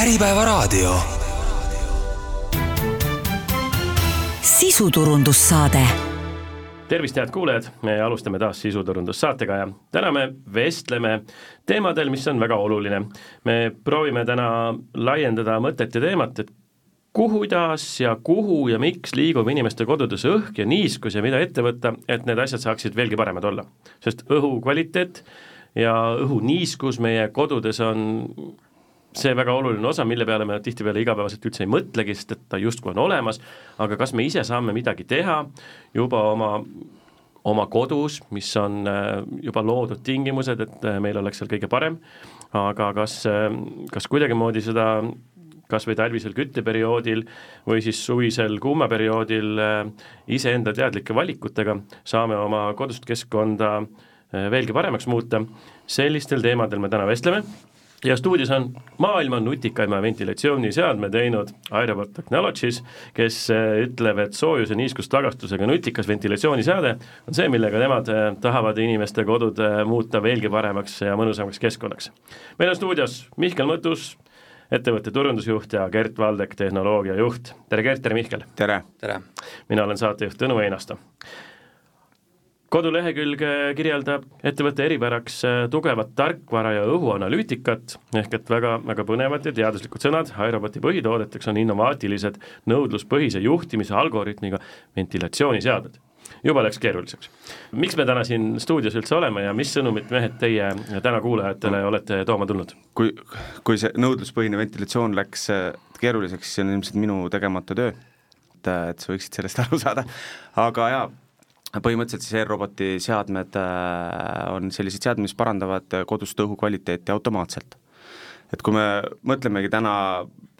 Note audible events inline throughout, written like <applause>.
Äripäevaraadio. sisuturundussaade tervist, head kuulajad, me alustame taas sisuturundussaatega ja täna me vestleme teemadel, mis on väga oluline. me proovime täna laiendada mõtet ja teemat, et kuidas ja kuhu ja miks liigub inimeste kodudes õhk ja niiskus ja mida ette võtta, et need asjad saaksid veelgi paremad olla. sest õhu kvaliteet ja õhuniiskus meie kodudes on see väga oluline osa, mille peale me tihtipeale igapäevaselt üldse ei mõtlegi, sest et ta justkui on olemas, aga kas me ise saame midagi teha juba oma oma kodus, mis on äh, juba loodud tingimused, et äh, meil oleks seal kõige parem, aga kas, äh, kas kuidagimoodi seda kas või talvisel kütteperioodil või siis suvisel kuumaperioodil iseenda teadlike valikutega saame oma kodust keskkonda veelgi paremaks muuta, sellistel teemadel me täna vestleme ja stuudios on maailma nutikaima ventilatsiooniseadme teinud Aerobot Technologies, kes äh, ütleb, et soojuse niiskustagastusega nutikas ventilatsiooniseade on see, millega nemad äh, tahavad inimeste kodud äh, muuta veelgi paremaks ja mõnusamaks keskkonnaks. meil on stuudios Mihkel Mõttus, ettevõtte turundusjuht ja Gert Valdek, tehnoloogiajuht. tere Gert, tere Mihkel! tere! tere! mina olen saatejuht Tõnu Einasto kodulehekülg kirjeldab ettevõtte eripäraks äh, tugevat tarkvara ja õhuanalüütikat, ehk et väga, väga põnevad ja teaduslikud sõnad, iRoboti põhitoodeteks on innovaatilised nõudluspõhise juhtimise algoritmiga ventilatsiooniseadmed. juba läks keeruliseks. miks me täna siin stuudios üldse oleme ja mis sõnumit, mehed, teie täna kuulajatele olete tooma tulnud? kui, kui see nõudluspõhine ventilatsioon läks äh, keeruliseks, see on ilmselt minu tegemata töö, et, et sa võiksid sellest <laughs> aru saada, aga jaa, põhimõtteliselt siis e-roboti seadmed äh, on sellised seadmed, mis parandavad kodust õhu kvaliteeti automaatselt. et kui me mõtlemegi täna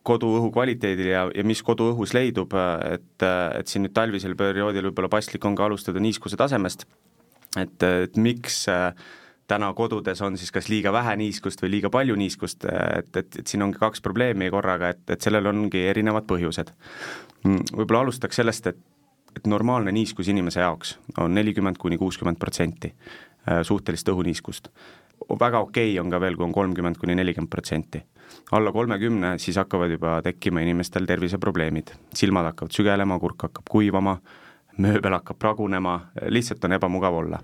koduõhu kvaliteedile ja, ja mis koduõhus leidub, et, et siin nüüd talvisel perioodil võib-olla paslik on ka alustada niiskuse tasemest, et, et miks äh, täna kodudes on siis kas liiga vähe niiskust või liiga palju niiskust, et, et, et siin ongi kaks probleemi korraga, et, et sellel ongi erinevad põhjused. Mm, võib-olla alustaks sellest, et et normaalne niiskus inimese jaoks on nelikümmend kuni kuuskümmend protsenti äh, suhtelist õhuniiskust. väga okei okay on ka veel, kui on kolmkümmend kuni nelikümmend protsenti. alla kolmekümne, siis hakkavad juba tekkima inimestel terviseprobleemid, silmad hakkavad sügelema, kurk hakkab kuivama, mööbel hakkab pragunema, lihtsalt on ebamugav olla.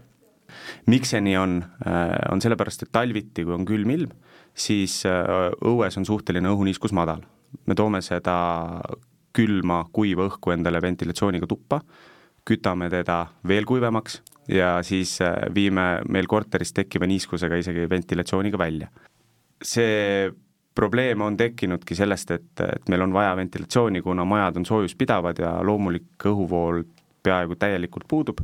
miks see nii on, äh, on sellepärast, et talviti, kui on külm ilm, siis äh, õues on suhteline õhuniiskus madal. me toome seda külma, kuiva õhku endale ventilatsiooniga tuppa, kütame teda veel kuivemaks ja siis äh, viime meil korteris tekkiva niiskusega isegi ventilatsiooniga välja. see probleem on tekkinudki sellest, et, et meil on vaja ventilatsiooni, kuna majad on soojuspidavad ja loomulik õhuvool peaaegu täielikult puudub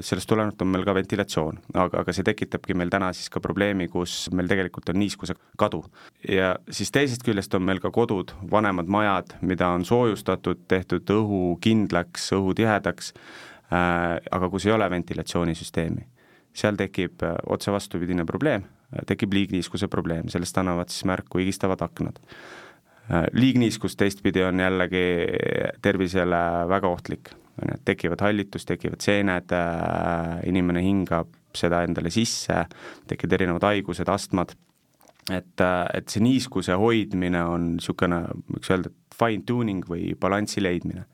sellest tulenevalt on meil ka ventilatsioon, aga, aga see tekitabki meil täna siis ka probleemi, kus meil tegelikult on niiskuse kadu. ja siis teisest küljest on meil ka kodud, vanemad majad, mida on soojustatud, tehtud õhu kindlaks, õhu tihedaks äh,, aga kus ei ole ventilatsioonisüsteemi. seal tekib äh, otse vastupidine probleem, tekib liigniiskuse probleem, sellest annavad siis märku higistavad aknad äh, liigniiskus teistpidi on jällegi tervisele väga ohtlik, on ju, et tekivad hallitus, tekivad seened, äh, inimene hingab seda endale sisse, tekivad erinevad haigused, astmad, et, äh, et see niiskuse hoidmine on niisugune, võiks öelda, et fine tuning või balansi leidmine.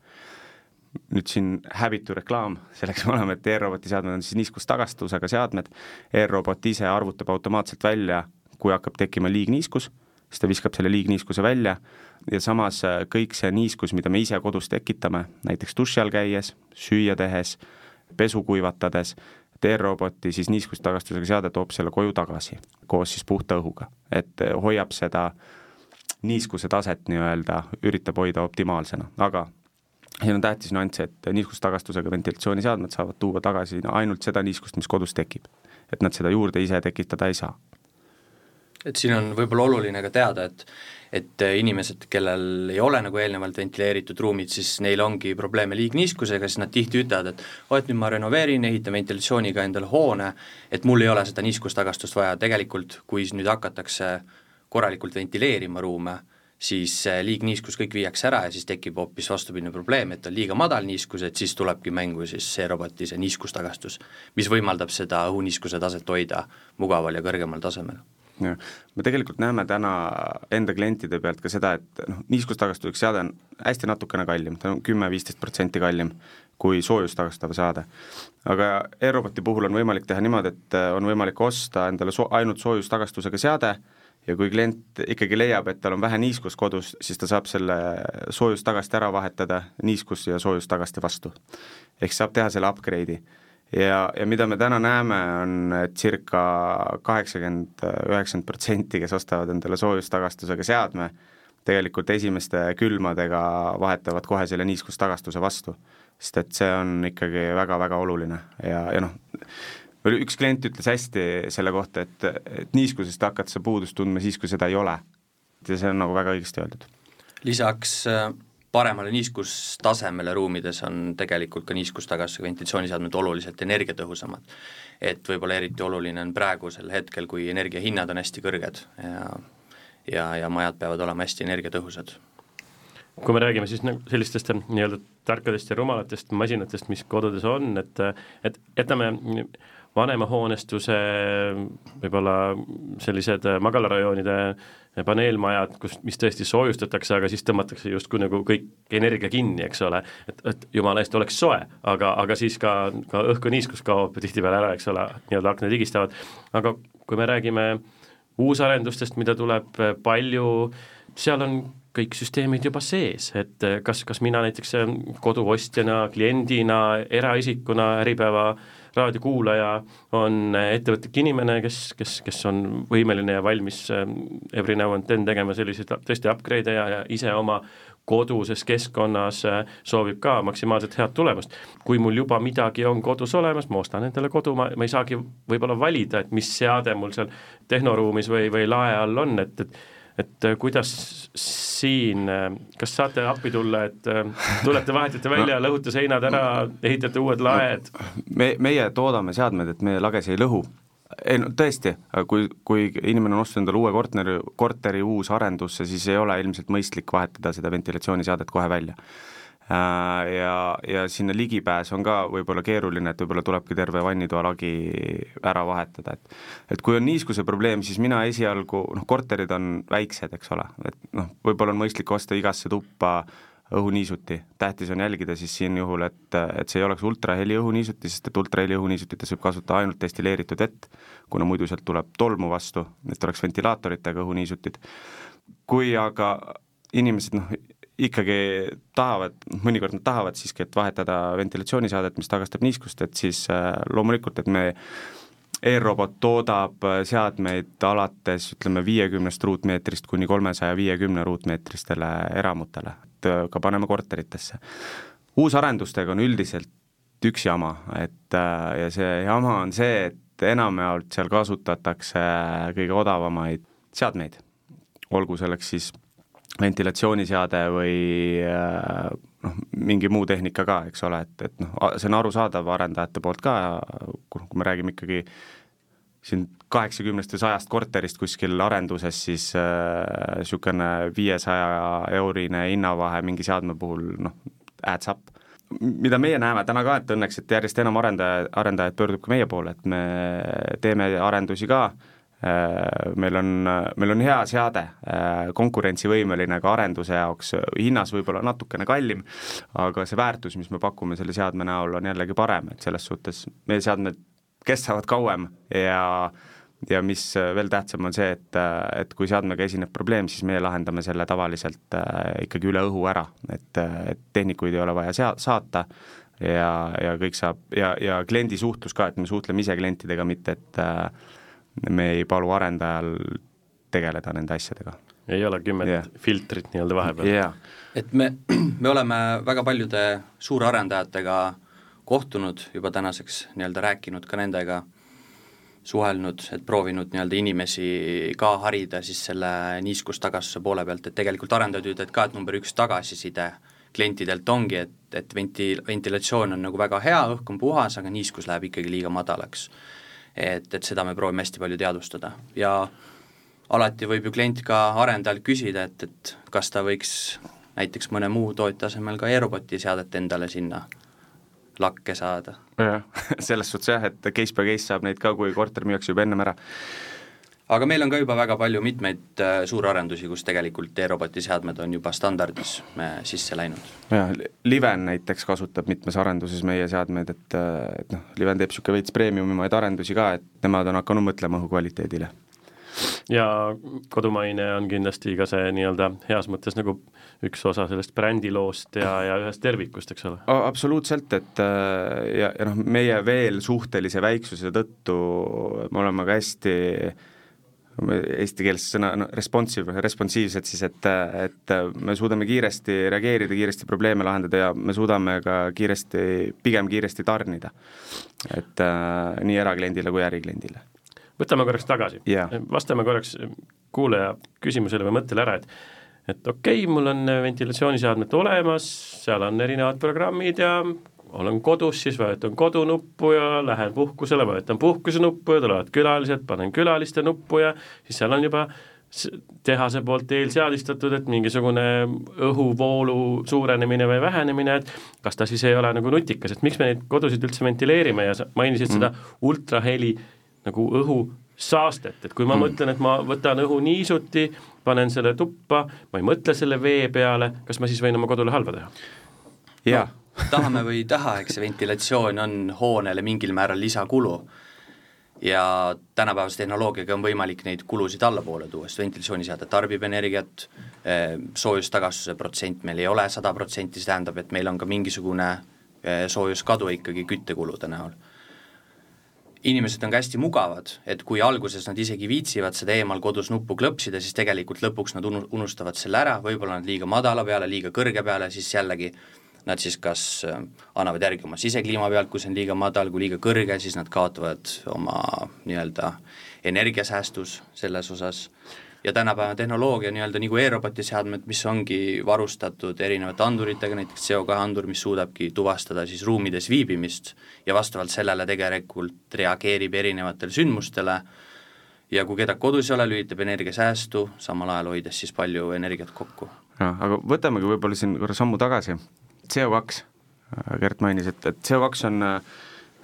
nüüd siin häbitu reklaam, selleks me oleme, et e-roboti seadmed on siis niiskustagastusega seadmed, e-robot ise arvutab automaatselt välja, kui hakkab tekkima liigniiskus, siis ta viskab selle liigniiskuse välja ja samas äh, kõik see niiskus, mida me ise kodus tekitame, näiteks duši all käies, süüa tehes, pesu kuivatades, teerroboti siis niiskustagastusega seade toob selle koju tagasi koos siis puhta õhuga, et äh, hoiab seda niiskuse taset nii-öelda, üritab hoida optimaalsena, aga siin on tähtis nüanss, et niiskustagastusega ventilatsiooniseadmed saavad tuua tagasi ainult seda niiskust, mis kodus tekib. et nad seda juurde ise tekitada ei saa. Et siin on võib-olla oluline ka teada, et et inimesed, kellel ei ole nagu eelnevalt ventileeritud ruumid, siis neil ongi probleeme liigniiskusega, siis nad tihti ütlevad, et oo, et nüüd ma renoveerin, ehitan ventilatsiooniga endale hoone, et mul ei ole seda niiskustagastust vaja, tegelikult kui nüüd hakatakse korralikult ventileerima ruume, siis liigniiskus kõik viiakse ära ja siis tekib hoopis vastupidine probleem, et on liiga madal niiskus, et siis tulebki mängu siis see roboti see niiskustagastus, mis võimaldab seda õhuniiskuse taset hoida mugaval ja kõrgemal tasemel me tegelikult näeme täna enda klientide pealt ka seda, et noh, niiskustagustuseks seade on hästi natukene kallim, ta on kümme-viisteist protsenti kallim kui soojust tagastav seade. aga e-roboti puhul on võimalik teha niimoodi, et on võimalik osta endale so-, ainult soojustagastusega seade ja kui klient ikkagi leiab, et tal on vähe niiskust kodus, siis ta saab selle soojustagasti ära vahetada niiskus- ja soojustagasti vastu. ehk saab teha selle upgrade'i ja, ja mida me täna näeme, on circa kaheksakümmend, üheksakümmend protsenti, kes ostavad endale soojustagastusega seadme, tegelikult esimeste külmadega vahetavad kohe selle niiskustagastuse vastu. sest et see on ikkagi väga-väga oluline ja, ja noh, üks klient ütles hästi selle kohta, et, et niiskusest hakkad sa puudust tundma siis, kui seda ei ole. ja see on nagu väga õigesti öeldud. lisaks äh, paremale niiskustasemele ruumides on tegelikult ka niiskustagastuse ventilatsiooniseadmed oluliselt energiatõhusamad. et võib-olla eriti oluline on praegusel hetkel, kui energiahinnad on hästi kõrged ja ja, ja majad peavad olema hästi energiatõhusad. kui me räägime siis nagu sellistest nii-öelda tarkadest ja rumalatest masinatest, mis kodudes on, et et jätame vanemahoonestuse, võib-olla sellised magalarajoonide paneelmajad, kus, mis tõesti soojustatakse, aga siis tõmmatakse justkui nagu kõik energia kinni, eks ole, et, et jumala eest oleks soe, aga, aga siis ka, ka õhkuniiskus kaob tihtipeale ära, eks ole, nii-öelda aknad higistavad, aga kui me räägime uusarendustest, mida tuleb palju, seal on kõik süsteemid juba sees, et kas, kas mina näiteks koduostjana, kliendina, eraisikuna Äripäeva raadiokuulaja on ettevõtlik inimene, kes, kes, kes on võimeline ja valmis ähm, every now and then tegema selliseid tõesti upgrade'e ja, ja ise oma koduses keskkonnas äh, soovib ka maksimaalselt head tulemust. kui mul juba midagi on kodus olemas, ma ostan endale kodu, ma, ma ei saagi võib-olla valida, et mis seade mul seal tehnoruumis või, või lae all on, et, et et äh, kuidas siin, äh, kas saate appi tulla, et äh, tulete, vahetate välja no,, lõhute seinad ära, ehitate uued laed? me, meie toodame seadmed, et meie lagesi ei lõhu. ei no tõesti, kui, kui inimene on ostnud endale uue korteri, korteri uusarendusse, siis ei ole ilmselt mõistlik vahetada seda ventilatsiooniseadet kohe välja ja, ja sinna ligipääs on ka võib-olla keeruline, et võib-olla tulebki terve vannitoa lagi ära vahetada, et et kui on niiskuse probleem, siis mina esialgu, noh, korterid on väiksed, eks ole, et noh, võib-olla on mõistlik osta igasse tuppa õhuniisuti, tähtis on jälgida siis siin juhul, et, et see ei oleks ultraheli õhuniisuti, sest et ultraheli õhuniisutites võib kasutada ainult destilleeritud vett, kuna muidu sealt tuleb tolmu vastu, et oleks ventilaatoritega õhuniisutid. kui aga inimesed noh, ikkagi tahavad, mõnikord nad tahavad siiski, et vahetada ventilatsiooniseadet, mis tagastab niiskust, et siis äh, loomulikult, et me e-robot toodab äh, seadmeid alates ütleme viiekümnest ruutmeetrist kuni kolmesaja viiekümne ruutmeetristele eramutele, et äh, ka paneme korteritesse. uusarendustega on üldiselt üks jama, et ja see jama on see, et enamjaolt seal kasutatakse kõige odavamaid seadmeid, olgu selleks siis ventilatsiooniseade või äh, noh, mingi muu tehnika ka, eks ole, et, et noh, see on arusaadav arendajate poolt ka, kui me räägime ikkagi siin kaheksakümnest või sajast korterist kuskil arenduses, siis niisugune äh, viiesaja eurine hinnavahe mingi seadme puhul noh, adds up. mida meie näeme täna ka, et õnneks, et järjest enam arendaja, arendajaid pöördub ka meie poole, et me teeme arendusi ka äh, Äh, meil on, meil on hea seade, äh, konkurentsivõimeline ka arenduse jaoks, hinnas võib-olla natukene kallim, aga see väärtus, mis me pakume selle seadme näol, on jällegi parem, et selles suhtes meie seadmed kestavad kauem ja ja mis veel tähtsam, on see, et, et kui seadmega esineb probleem, siis meie lahendame selle tavaliselt äh, ikkagi üle õhu ära, et, et tehnikuid ei ole vaja sea-, saata ja, ja kõik saab ja, ja kliendi suhtlus ka, et me suhtleme ise klientidega, mitte et äh, me ei palu arendajal tegeleda nende asjadega. ei ole kümmet yeah. filtrit nii-öelda vahepeal yeah.? et me, <clears throat> me oleme väga paljude suurarendajatega kohtunud juba tänaseks, nii-öelda rääkinud ka nendega, suhelnud, et proovinud nii-öelda inimesi ka harida siis selle niiskustagastuse poole pealt, et tegelikult arendajad ütlevad ka, et number üks tagasiside klientidelt ongi, et, et venti-, ventilatsioon on nagu väga hea, õhk on puhas, aga niiskus läheb ikkagi liiga madalaks et, et seda me proovime hästi palju teadvustada ja alati võib ju klient ka arendajalt küsida, et, et kas ta võiks näiteks mõne muu tootja asemel ka e-roboti seadet endale sinna lakke saada. jah, <laughs> selles suhtes jah, et case by case saab neid ka, kui korter müüakse juba ennem ära. Aga meil on ka juba väga palju mitmeid äh, suurarendusi, kus tegelikult e-roboti seadmed on juba standardis äh, sisse läinud. jah, Liven näiteks kasutab mitmes arenduses meie seadmeid, et, äh, et noh, Liven teeb niisugune veits premiumimaid arendusi ka, et nemad on hakanud mõtlema õhukvaliteedile ja kodumaine on kindlasti ka see nii-öelda heas mõttes nagu üks osa sellest brändiloost ja, ja ühest tervikust, eks ole? absoluutselt, et ja, ja noh, meie veel suhtelise väiksuse tõttu me oleme ka hästi äh, eesti keeles sõna no, responsive, responsiivsed siis, et, et me suudame kiiresti reageerida, kiiresti probleeme lahendada ja me suudame ka kiiresti, pigem kiiresti tarnida. et äh, nii erakliendile kui ärikliendile. võtame korraks tagasi yeah., vastame korraks kuulaja küsimusele või mõttele ära, et et okei okay,, mul on ventilatsiooniseadmed olemas, seal on erinevad programmid ja olen kodus, siis vajutan kodunuppu ja lähen puhkusele, vajutan puhkuse nuppu ja tulevad külalised, panen külaliste nuppu ja siis seal on juba tehase poolt eelseadistatud, et mingisugune õhuvoolu suurenemine või vähenemine, et kas ta siis ei ole nagu nutikas, et miks me neid kodusid üldse ventileerime ja sa mainisid mm. seda ultraheli nagu õhusaastet, et kui ma mm. mõtlen, et ma võtan õhu niisuti, panen selle tuppa, ma ei mõtle selle vee peale, kas ma siis võin oma kodule halba teha? jaa no tahame või ei taha, eks see ventilatsioon on hoonele mingil määral lisakulu. ja tänapäevase tehnoloogiaga on võimalik neid kulusid allapoole tuua, sest ventilatsiooniseade tarbib energiat, eh, soojustagastuse protsent meil ei ole sada protsenti, see tähendab, et meil on ka mingisugune eh, soojuskadu ikkagi küttekulude näol inimesed on ka hästi mugavad, et kui alguses nad isegi viitsivad seda eemal kodus nuppu klõpsida, siis tegelikult lõpuks nad unu-, unustavad selle ära, võib-olla nad liiga madala peale, liiga kõrge peale, siis jällegi nad siis kas äh, annavad järgi oma sisekliima pealt, kui see on liiga madal, kui liiga kõrge, siis nad kaotavad oma nii-öelda energiasäästus selles osas. Ja tänapäeva tehnoloogia nii-öelda nagu e-roboti seadmed, mis ongi varustatud erinevate anduritega, näiteks CO2 andur, mis suudabki tuvastada siis ruumides viibimist ja vastavalt sellele tegelikult reageerib erinevatele sündmustele. Ja kui kedagi kodus ei ole, lülitab energiasäästu, samal ajal hoides siis palju energiat kokku. jah, aga võtamegi võib-olla siin korra sammu tagasi CO2, Gert mainis, et, et CO2 on äh,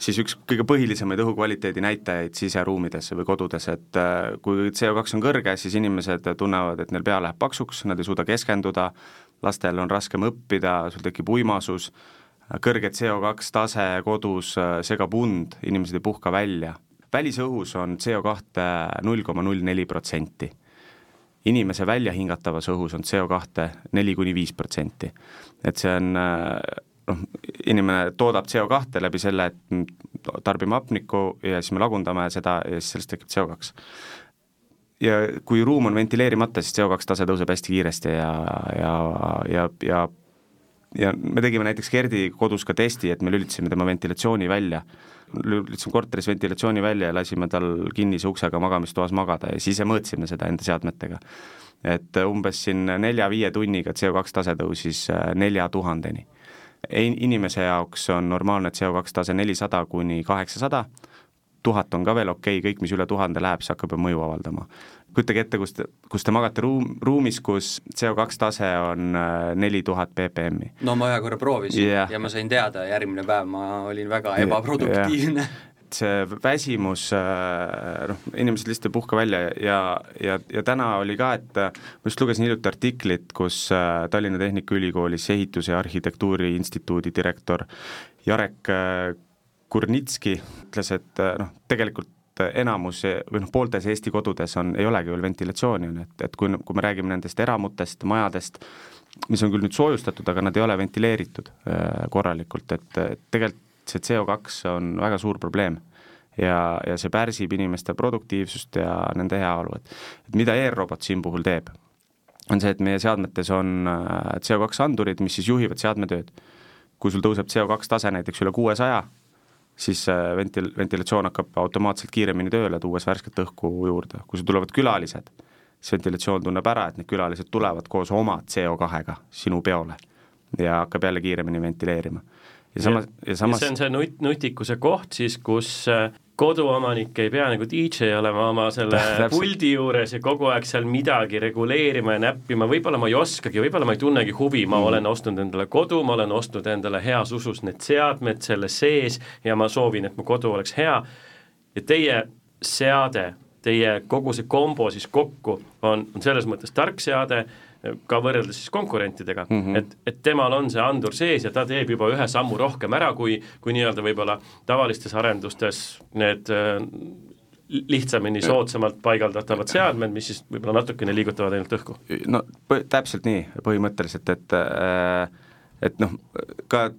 siis üks kõige põhilisemaid õhukvaliteedi näitajaid siseruumides või kodudes, et äh, kui CO2 on kõrge, siis inimesed tunnevad, et neil pea läheb paksuks, nad ei suuda keskenduda, lastel on raskem õppida, sul tekib uimasus, kõrge CO2 tase kodus äh, segab und, inimesed ei puhka välja. välisõhus on CO2 null koma null neli protsenti inimese väljahingatavas õhus on CO2 neli kuni viis protsenti. et see on noh, inimene toodab CO2 läbi selle, et tarbime hapnikku ja siis me lagundame seda ja siis sellest tekib CO2. ja kui ruum on ventileerimata, siis CO2 tase tõuseb hästi kiiresti ja, ja, ja, ja ja me tegime näiteks Gerdi kodus ka testi, et me lülitasime tema ventilatsiooni välja lülitasime korteris ventilatsiooni välja ja lasime tal kinnise uksega magamistoas magada ja siis ise mõõtsime seda enda seadmetega. et umbes siin nelja-viie tunniga CO2 tase tõusis äh, nelja tuhandeni. inimese jaoks on normaalne CO2 tase nelisada kuni kaheksasada, tuhat on ka veel okei okay,, kõik, mis üle tuhande läheb, see hakkab ju mõju avaldama kujutage ette, kus te, kus te magate ruum, ruumis, kus CO2 tase on äh, neli tuhat ppm-i. no ma ühe korra proovisin yeah. ja ma sain teada, järgmine päev ma olin väga ebaproduktiivne yeah see väsimus, äh, noh, inimesed lihtsalt ei puhka välja ja, ja, ja täna oli ka, et äh, ma just lugesin hiljuti artiklit, kus Tallinna Tehnikaülikoolis ehituse ja arhitektuuri instituudi direktor Jarek Kurnitski ütles, et noh, tegelikult enamus või noh, pooltes Eesti kodudes on, ei olegi veel ventilatsiooni, on ju, et, et kui, kui me räägime nendest eramutest, majadest, mis on küll nüüd soojustatud, aga nad ei ole ventileeritud äh, korralikult, et, et tegelikult see CO2 on väga suur probleem ja, ja see pärsib inimeste produktiivsust ja nende heaolu, et et mida e-robot siin puhul teeb, on see, et meie seadmetes on äh, CO2 andurid, mis siis juhivad seadmetööd. kui sul tõuseb CO2 tase näiteks üle kuuesaja, siis ventil-, ventilatsioon hakkab automaatselt kiiremini tööle, tuues värsket õhku juurde, kui sul tulevad külalised, siis ventilatsioon tunneb ära, et need külalised tulevad koos oma CO2-ga sinu peole ja hakkab jälle kiiremini ventileerima. ja samas, ja samas ja see on see nut-, nutikuse koht siis, kus äh, koduomanik ei pea nagu DJ olema oma selle puldi juures ja kogu aeg seal midagi reguleerima ja näppima, võib-olla ma ei oskagi, võib-olla ma ei tunnegi huvi, ma mm. olen ostnud endale kodu, ma olen ostnud endale heas usus need seadmed selle sees ja ma soovin, et mu kodu oleks hea. Ja teie seade teie kogu see kombo siis kokku on, on selles mõttes tark seade, ka võrreldes siis konkurentidega mm, -hmm. et, et temal on see andur sees ja ta teeb juba ühe sammu rohkem ära, kui, kui nii-öelda võib-olla tavalistes arendustes need äh, lihtsamini, soodsamalt paigaldatavad seadmed, mis siis võib-olla natukene liigutavad ainult õhku. no täpselt nii, põhimõtteliselt, et äh, et noh, ka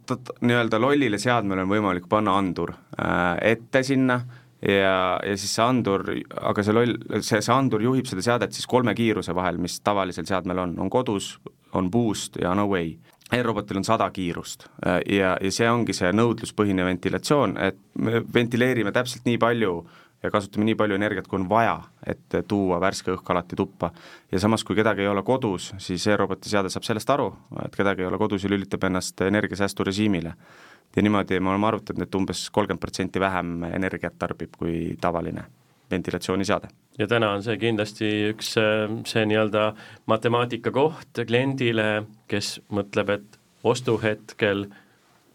nii-öelda lollile seadmele on võimalik panna andur äh, ette sinna ja, ja siis see andur, aga see loll, see, see andur juhib seda seadet siis kolme kiiruse vahel, mis tavalisel seadmel on, on kodus, on boost ja on away. E-robotil on sada kiirust ja, ja see ongi see nõudluspõhine ventilatsioon, et me ventileerime täpselt nii palju ja kasutame nii palju energiat, kui on vaja, et tuua värske õhk alati tuppa. ja samas, kui kedagi ei ole kodus, siis e-roboti seade saab sellest aru, et kedagi ei ole kodus ja lülitab ennast energiasäästurežiimile. ja niimoodi me oleme arvutanud, et umbes kolmkümmend protsenti vähem energiat tarbib kui tavaline ventilatsiooniseade. ja täna on see kindlasti üks see nii-öelda matemaatika koht kliendile, kes mõtleb, et ostuhetkel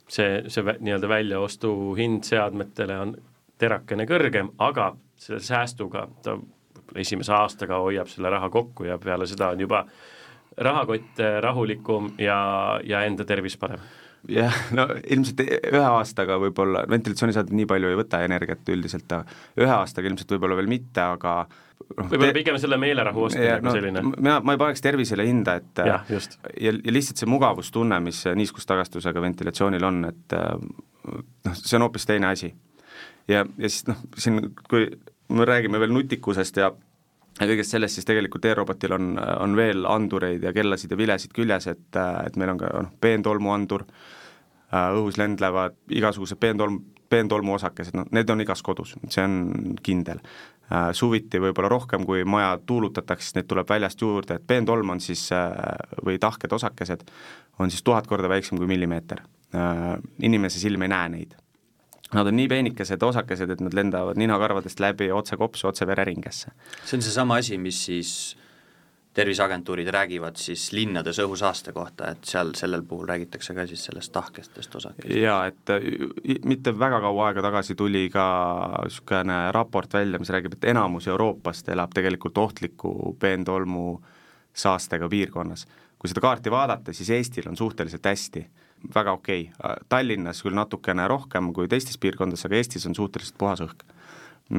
see, see nii-öelda väljaostuhind seadmetele on terakene kõrgem, aga selle säästuga ta esimese aastaga hoiab selle raha kokku ja peale seda on juba rahakott rahulikum ja, ja enda tervis parem. Jah, no ilmselt ühe aastaga võib-olla, ventilatsiooniseadmed nii palju ei võta energiat üldiselt, ühe aastaga ilmselt võib-olla veel mitte, aga noh, võib-olla pigem selle meelerahu ostmine no, selline. mina, ma ei paneks tervisele hinda, et ja, ja, ja lihtsalt see mugavustunne, mis niiskustagastusega ventilatsioonil on, et noh, see on hoopis teine asi ja, ja siis noh, siin kui me räägime veel nutikusest ja ja kõigest sellest, siis tegelikult e-robotil on, on veel andureid ja kellasid ja vilesid küljes, et, et meil on ka noh, peentolmuandur, õhus lendlevad igasugused peentolm, peentolmu osakesed, noh need on igas kodus, see on kindel. Suviti võib-olla rohkem, kui maja tuulutatakse, siis neid tuleb väljast juurde, et peentolm on siis, või tahked osakesed, on siis tuhat korda väiksem kui millimeeter. Inimese silm ei näe neid Nad on nii peenikesed osakesed, et nad lendavad ninakarvadest läbi otse kopsu, otse vereringesse. see on seesama asi, mis siis terviseagentuurid räägivad siis linnades õhusaaste kohta, et seal sellel puhul räägitakse ka siis sellest tahkestest osakestest? jaa, et äh, mitte väga kaua aega tagasi tuli ka niisugune raport välja, mis räägib, et enamus Euroopast elab tegelikult ohtliku peentolmu saastega piirkonnas. kui seda kaarti vaadata, siis Eestil on suhteliselt hästi väga okei okay., Tallinnas küll natukene rohkem kui teistes piirkondades, aga Eestis on suhteliselt puhas õhk.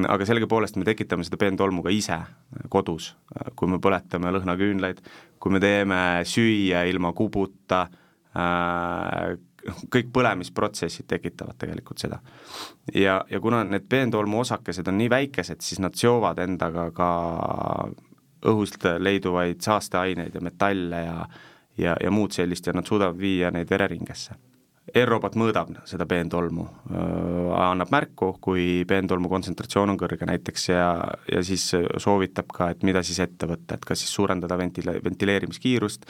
aga sellegipoolest me tekitame seda peentolmu ka ise kodus, kui me põletame lõhnaküünlaid, kui me teeme süüa ilma kubuta äh,, kõik põlemisprotsessid tekitavad tegelikult seda. ja, ja kuna need peentolmu osakesed on nii väikesed, siis nad seovad endaga ka õhust leiduvaid saasteaineid ja metalle ja ja, ja muud sellist ja nad suudavad viia neid vereringesse. R-robot mõõdab seda peentolmu, annab märku, kui peentolmu kontsentratsioon on kõrge näiteks ja, ja siis soovitab ka, et mida siis ette võtta, et kas siis suurendada ventile-, ventileerimiskiirust,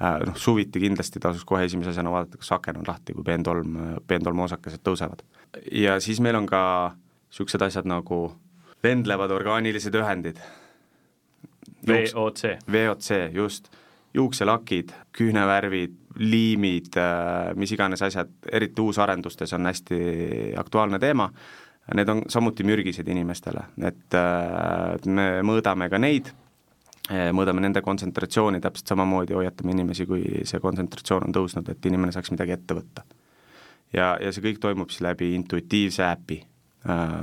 noh, suviti kindlasti tasuks kohe esimese asjana vaadata, kas aken on lahti, kui peentolm, peentolmu osakesed tõusevad. ja siis meil on ka niisugused asjad nagu lendlevad orgaanilised ühendid. VOC. VOC, just juukselakid, küünevärvid, liimid, äh, mis iganes asjad, eriti uusarendustes on hästi aktuaalne teema, need on samuti mürgised inimestele, et äh, me mõõdame ka neid, äh, mõõdame nende kontsentratsiooni täpselt samamoodi, hoiatame inimesi, kui see kontsentratsioon on tõusnud, et inimene saaks midagi ette võtta. ja, ja see kõik toimub siis läbi intuitiivse äpi,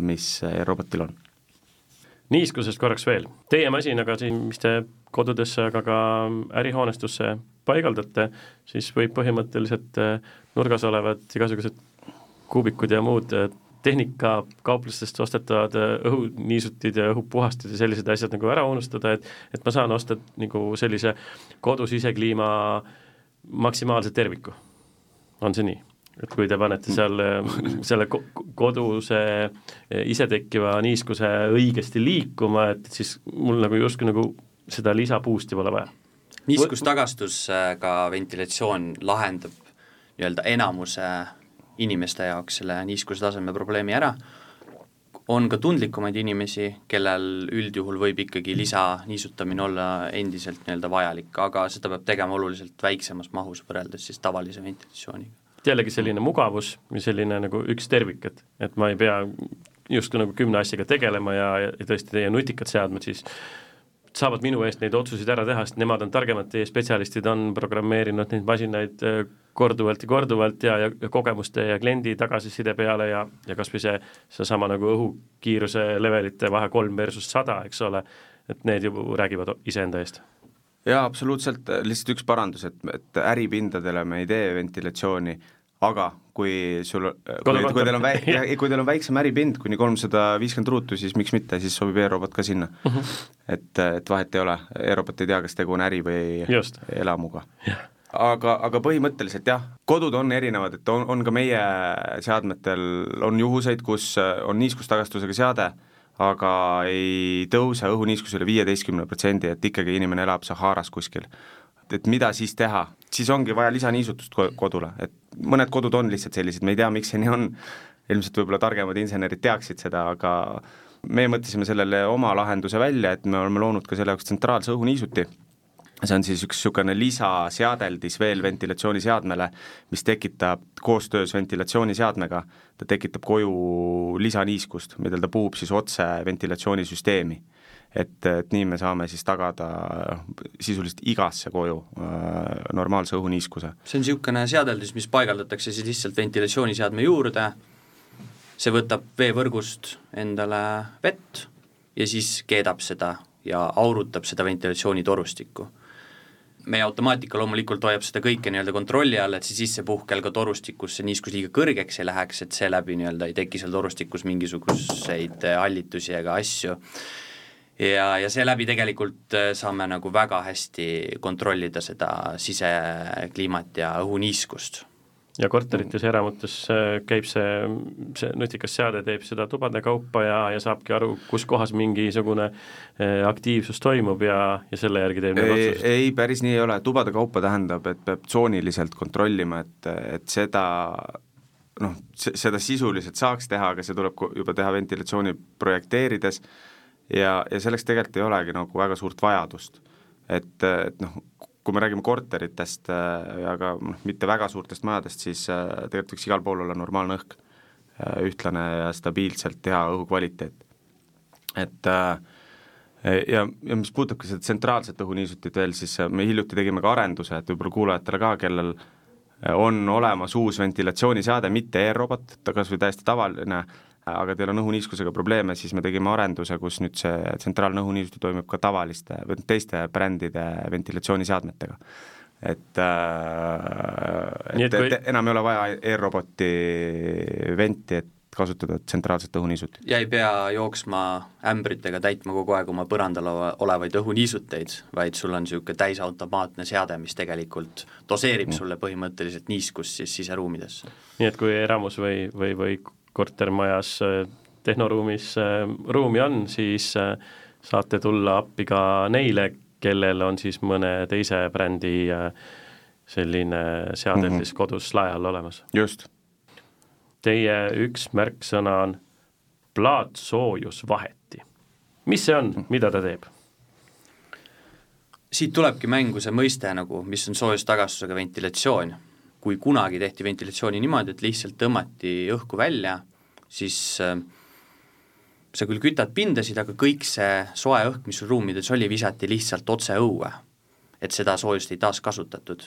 mis robotil on niiskusest korraks veel, teie masinaga siin, mis te kodudesse, aga ka ärihoonestusse paigaldate, siis võib põhimõtteliselt äh, nurgas olevad igasugused kuubikud ja muud äh, tehnikakauplustest ostetavad äh, õhuniisutid ja õhupuhastid ja sellised asjad nagu ära unustada, et et ma saan osta nagu sellise kodus sisekliima maksimaalse terviku. on see nii? Et kui te panete seal selle koduse isetekkiva niiskuse õigesti liikuma, et siis mul nagu justkui nagu seda lisaboost'i pole vaja. niiskustagastusega ventilatsioon lahendab nii-öelda enamuse inimeste jaoks selle niiskuse taseme probleemi ära, on ka tundlikumaid inimesi, kellel üldjuhul võib ikkagi lisaniisutamine olla endiselt nii-öelda vajalik, aga seda peab tegema oluliselt väiksemas mahus võrreldes siis tavalise ventilatsiooniga jällegi selline mugavus või selline nagu üks tervik, et, et ma ei pea justkui nagu kümne asjaga tegelema ja, ja tõesti teie nutikad seadmed siis saavad minu eest neid otsuseid ära teha, sest nemad on targemad, teie spetsialistid on programmeerinud neid masinaid äh, korduvalt ja korduvalt ja, ja, ja kogemuste ja kliendi tagasiside peale ja, ja kas või see, seesama nagu õhukiiruse levelite vahe kolm versus sada, eks ole, et need ju räägivad iseenda eest jaa, absoluutselt, lihtsalt üks parandus, et, et äripindadele me ei tee ventilatsiooni, aga kui sul, kui, kui teil on väi-, <laughs> kui teil on väiksem äripind, kuni kolmsada viiskümmend ruutu, siis miks mitte, siis sobib e-robot ka sinna uh. -huh. et, et vahet ei ole, e-robot ei tea, kas tegu on äri või Just. elamuga yeah. aga, aga põhimõtteliselt jah, kodud on erinevad, et on, on ka meie seadmetel, on juhuseid, kus on niiskustagastusega seade, aga ei tõuse õhuniiskus üle viieteistkümne protsendi, et ikkagi inimene elab Saharas kuskil. Et mida siis teha, siis ongi vaja lisaniisutust kodule, et mõned kodud on lihtsalt sellised, me ei tea, miks see nii on, ilmselt võib-olla targemad insenerid teaksid seda, aga me mõtlesime sellele oma lahenduse välja, et me oleme loonud ka selle jaoks tsentraalse õhuniisuti, see on siis üks niisugune lisaseadeldis veel ventilatsiooniseadmele, mis tekitab koostöös ventilatsiooniseadmega, ta tekitab koju lisaniiskust, millel ta puhub siis otse ventilatsioonisüsteemi. Et, et nii me saame siis tagada sisuliselt igasse koju äh, normaalse õhuniiskuse. see on niisugune seadeldis, mis paigaldatakse siis lihtsalt ventilatsiooniseadme juurde, see võtab veevõrgust endale vett ja siis keedab seda ja aurutab seda ventilatsioonitorustikku meie automaatika loomulikult hoiab seda kõike nii-öelda kontrolli all, et see sissepuhkel ka torustikus see niiskus liiga kõrgeks ei läheks, et seeläbi nii-öelda ei teki seal torustikus mingisuguseid hallitusi ega asju. Ja, ja seeläbi tegelikult äh, saame nagu väga hästi kontrollida seda sisekliimat ja õhuniiskust ja korterites ja eramutes äh, käib see, see nutikas seade teeb seda tubade kaupa ja, ja saabki aru, kus kohas mingisugune äh, aktiivsus toimub ja, ja selle järgi teeb need otsused? ei, päris nii ei ole, tubade kaupa tähendab, et peab tsooniliselt kontrollima, et, et seda noh, seda sisuliselt saaks teha, aga see tuleb juba teha ventilatsiooni projekteerides ja, ja selleks tegelikult ei olegi nagu väga suurt vajadust. et, et noh, kui me räägime korteritest ja ka noh, mitte väga suurtest majadest, siis äh, tegelikult võiks igal pool olla normaalne õhk, äh, ühtlane ja stabiilselt hea õhukvaliteet. et äh, ja, ja mis puudutab ka seda tsentraalset õhuniisutit veel, siis me hiljuti tegime ka arenduse, et võib-olla kuulajatele ka, kellel on olemas uus ventilatsiooniseade, mitte e-robot, ta kas või täiesti tavaline, aga teil on õhuniiskusega probleeme, siis me tegime arenduse, kus nüüd see tsentraalne õhuniiskus toimub ka tavaliste või teiste brändide ventilatsiooniseadmetega. et äh,, et, et, kui... et enam ei ole vaja e-roboti venti, et kasutada tsentraalset õhuniisut. ja ei pea jooksma ämbritega täitma kogu aeg oma põrandal olevaid õhuniisuteid, vaid sul on niisugune täisautomaatne seade, mis tegelikult doseerib mm. sulle põhimõtteliselt niiskust siis siseruumidesse. nii et kui eramus või, või, või kortermajas äh, tehnoruumis äh, ruumi on, siis äh, saate tulla appi ka neile, kellel on siis mõne teise brändi selline seadeldis mm -hmm. kodus lae all olemas. just. Teie üks märksõna on plaatsoojusvaheti. mis see on, mida ta teeb? siit tulebki mängu see mõiste nagu, mis on soojustagastusega ventilatsioon kui kunagi tehti ventilatsiooni niimoodi, et lihtsalt tõmmati õhku välja, siis äh, sa küll kütad pindasid, aga kõik see soe õhk, mis sul ruumides oli, visati lihtsalt otse õue. et seda soojust ei taaskasutatud.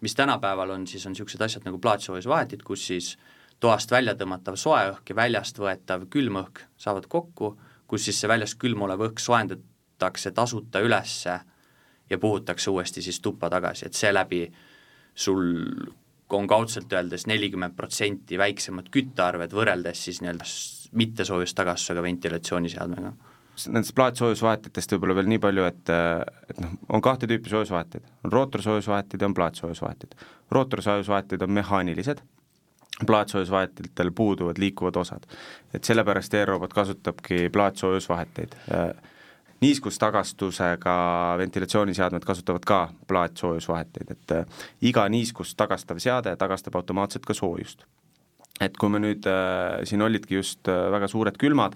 mis tänapäeval on, siis on niisugused asjad nagu plaatsoojusvahetid, kus siis toast välja tõmmatav soe õhk ja väljast võetav külm õhk saavad kokku, kus siis see väljast külm olev õhk soojendatakse tasuta ülesse ja puhutakse uuesti siis tuppa tagasi, et seeläbi sul on kaudselt öeldes nelikümmend protsenti väiksemad küttearved võrreldes siis nii-öelda mittesoojustagastsusega ventilatsiooniseadmega. Nendest plaatsoojusvahetitest võib-olla veel nii palju, et, et noh, on kahte tüüpi soojusvahetid, on rootorsoojusvahetid ja on plaatsoojusvahetid. rootorsoojusvahetid on mehaanilised, plaatsoojusvahetitel puuduvad liikuvad osad. et sellepärast e-robot kasutabki plaatsoojusvaheteid niiskustagastusega ventilatsiooniseadmed kasutavad ka plaatsoojusvaheteid, et äh, iga niiskust tagastav seade tagastab automaatselt ka soojust. et kui me nüüd äh,, siin olidki just äh, väga suured külmad,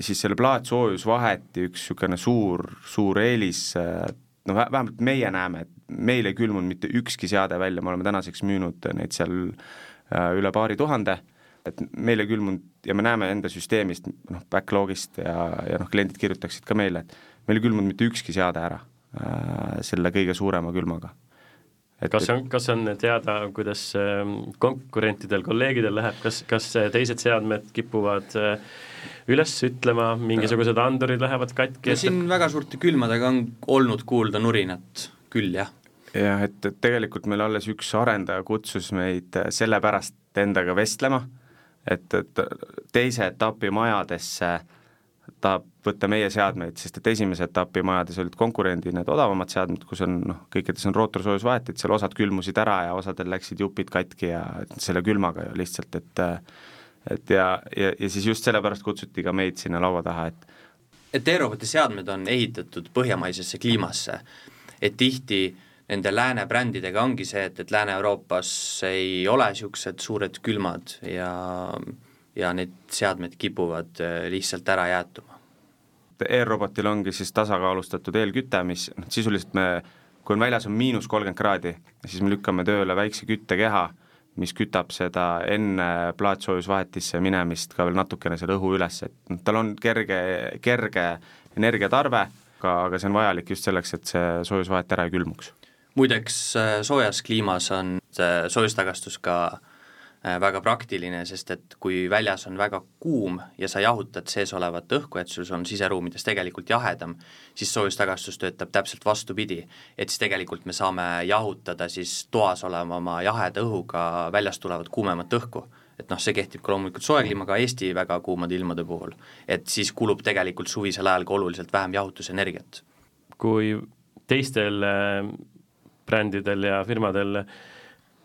siis selle plaatsoojusvaheti üks niisugune suur, suur eelis äh, no vähemalt meie näeme, et meil ei külmunud mitte ükski seade välja, me oleme tänaseks müünud neid seal äh, üle paari tuhande et meil ei külmunud ja me näeme enda süsteemist, noh, backlog'ist ja, ja noh, kliendid kirjutaksid ka meile, et meil ei külmunud mitte ükski seade ära äh, selle kõige suurema külmaga et kas on, kas on teada, kuidas ähm, konkurentidel, kolleegidel läheb, kas, kas teised seadmed kipuvad äh, üles ütlema, mingisugused andurid lähevad katki? siin väga suurte külmadega on olnud kuulda nurinat küll, jah. jah, et, et tegelikult meil alles üks arendaja kutsus meid äh, sellepärast endaga vestlema, et, et teise etapi majadesse äh, tahab võtta meie seadmeid, sest et esimese etapi majades olid konkurendi need odavamad seadmed, kus on noh, kõikides on rootorsoojusvahetid, seal osad külmusid ära ja osadel läksid jupid katki ja selle külmaga ju lihtsalt, et et ja, ja, ja siis just sellepärast kutsuti ka meid sinna laua taha, et et e-roboti seadmed on ehitatud põhjamaisesse kliimasse, et tihti nende lääne brändidega ongi see, et, et Lääne-Euroopas ei ole niisugused suured külmad ja ja need seadmed kipuvad äh, lihtsalt ära jäätuma. E-robotil ongi siis tasakaalustatud eelküte, mis noh, sisuliselt me, kui on väljas on miinus kolmkümmend kraadi, siis me lükkame tööle väikse küttekeha, mis kütab seda enne plaatsoojusvahetisse minemist ka veel natukene selle õhu üles, et noh, tal on kerge, kerge energiatarve, aga, aga see on vajalik just selleks, et see soojusvahet ära ei külmuks. Muideks äh, soojas kliimas on see soojustagastus ka Äh, väga praktiline, sest et kui väljas on väga kuum ja sa jahutad sees olevat õhku, et sul on siseruumides tegelikult jahedam, siis soojustagastus töötab täpselt vastupidi. et siis tegelikult me saame jahutada siis toas olevama jaheda õhuga väljast tulevat kuumemat õhku. et noh, see kehtib ka loomulikult soe kliimaga Eesti väga kuumade ilmade puhul. et siis kulub tegelikult suvisel ajal ka oluliselt vähem jahutusenergiat. kui teistel äh, brändidel ja firmadel äh,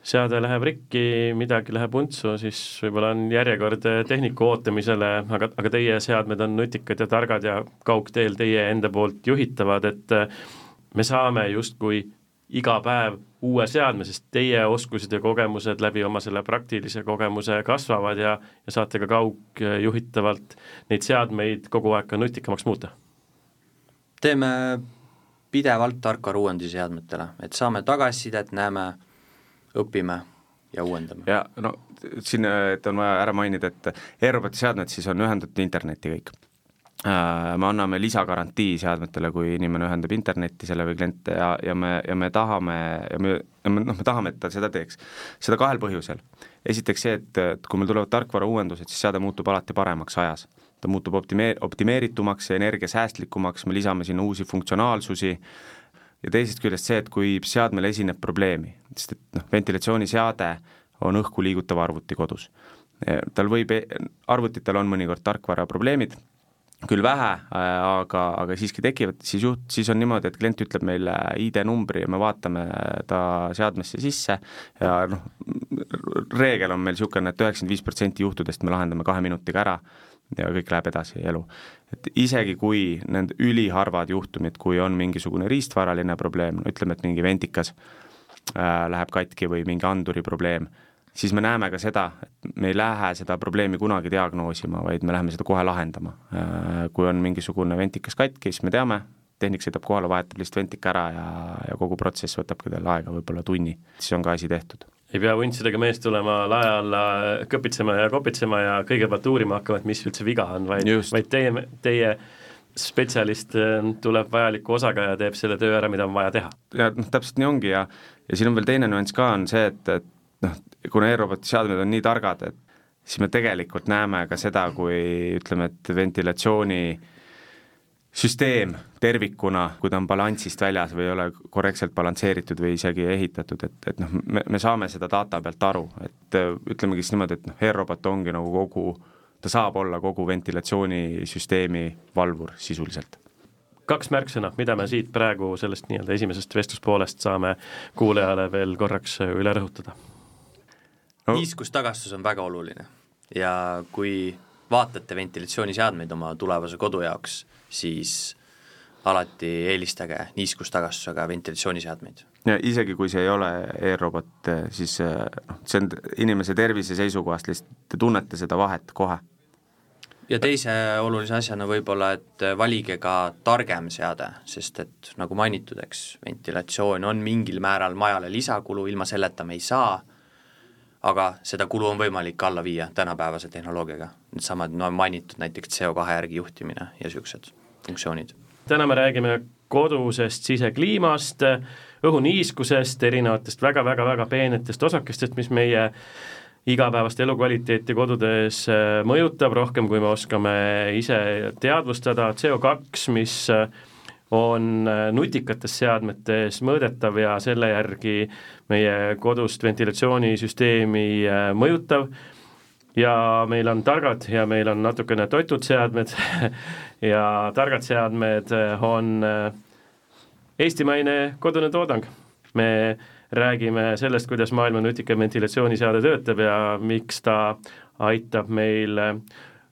seade läheb rikki, midagi läheb untsu, siis võib-olla on järjekord tehniku ootamisele, aga, aga teie seadmed on nutikad ja targad ja kaugteel teie enda poolt juhitavad, et me saame justkui iga päev uue seadme, sest teie oskused ja kogemused läbi oma selle praktilise kogemuse kasvavad ja, ja saate ka kaugjuhitavalt neid seadmeid kogu aeg ka nutikamaks muuta? teeme pidevalt tarkvara-uuendusi seadmetele, et saame tagasisidet, näeme õpime ja uuendame. ja no siin, et on vaja ära mainida, et e-roboti seadmed siis on ühendatud internetti kõik. Äh, me anname lisagarantii seadmetele, kui inimene ühendab internetti selle või klient ja, ja me, ja me tahame ja me, noh, me tahame, et ta seda teeks. seda kahel põhjusel. esiteks see, et, et kui meil tulevad tarkvara uuendused, siis seade muutub alati paremaks ajas. Ta muutub optimee-, optimeeritumaks ja energiasäästlikumaks, me lisame sinna uusi funktsionaalsusi, ja teisest küljest see, et kui seadmel esineb probleemi, sest et noh, ventilatsiooniseade on õhku liigutav arvuti kodus. tal võib, e-, arvutitel on mõnikord tarkvaraprobleemid, küll vähe, aga, aga siiski tekivad, siis juht, siis on niimoodi, et klient ütleb meile ID-numbri ja me vaatame ta seadmesse sisse ja noh, reegel on meil niisugune, et üheksakümmend viis protsenti juhtudest me lahendame kahe minutiga ära ja kõik läheb edasi, elu. et isegi, kui need üliharvad juhtumid, kui on mingisugune riistvaraline probleem, ütleme, et mingi ventikas äh, läheb katki või mingi anduri probleem, siis me näeme ka seda, et me ei lähe seda probleemi kunagi diagnoosima, vaid me läheme seda kohe lahendama äh,. Kui on mingisugune ventikas katki, siis me teame, tehnik sõidab kohale, vahetab lihtsalt ventika ära ja, ja kogu protsess võtabki tal aega võib-olla tunni, siis on ka asi tehtud ei pea vuntsidega mees tulema lae alla kõpitsema ja kopitsema ja kõigepealt uurima hakkama, et mis üldse viga on, vaid, vaid teie, teie spetsialist äh, tuleb vajaliku osaga ja teeb selle töö ära, mida on vaja teha. ja noh, täpselt nii ongi ja, ja siin on veel teine nüanss ka, on see, et, et noh, kuna e-roboti seadmed on nii targad, et siis me tegelikult näeme ka seda, kui ütleme, et ventilatsiooni äh, süsteem tervikuna, kui ta on balansist väljas või ei ole korrektselt balansseeritud või isegi ehitatud, et, et noh, me, me saame seda data pealt aru, et äh, ütlemegi siis niimoodi, et noh, e-robot ongi nagu kogu, ta saab olla kogu ventilatsioonisüsteemi valvur sisuliselt kaks märksõna, mida me siit praegu sellest nii-öelda esimesest vestluspoolest saame kuulajale veel korraks üle rõhutada no.? niiskustagastus on väga oluline ja kui vaatate ventilatsiooniseadmeid oma tulevase kodu jaoks, siis alati eelistage niiskustagastusega ventilatsiooniseadmeid. ja isegi, kui see ei ole e-robot, siis noh, see on inimese tervise seisukohast lihtsalt, te tunnete seda vahet kohe. ja teise olulise asjana võib-olla, et valige ka targem seade, sest et nagu mainitud, eks, ventilatsioon on mingil määral majale lisakulu, ilma selleta me ei saa, aga seda kulu on võimalik alla viia tänapäevase tehnoloogiaga, needsamad no mainitud näiteks CO2 järgi juhtimine ja niisugused funktsioonid. täna me räägime kodusest sisekliimast, õhuniiskusest, erinevatest väga-väga-väga peenetest osakestest, mis meie igapäevast elukvaliteeti kodudes äh, mõjutab rohkem, kui me oskame ise teadvustada, CO2, mis äh, on äh, nutikates seadmetes mõõdetav ja selle järgi meie kodust ventilatsioonisüsteemi mõjutav ja meil on targad ja meil on natukene toitud seadmed <laughs> ja targad seadmed on eestimaine kodune toodang. me räägime sellest, kuidas maailma nutikaim ventilatsiooniseade töötab ja miks ta aitab meil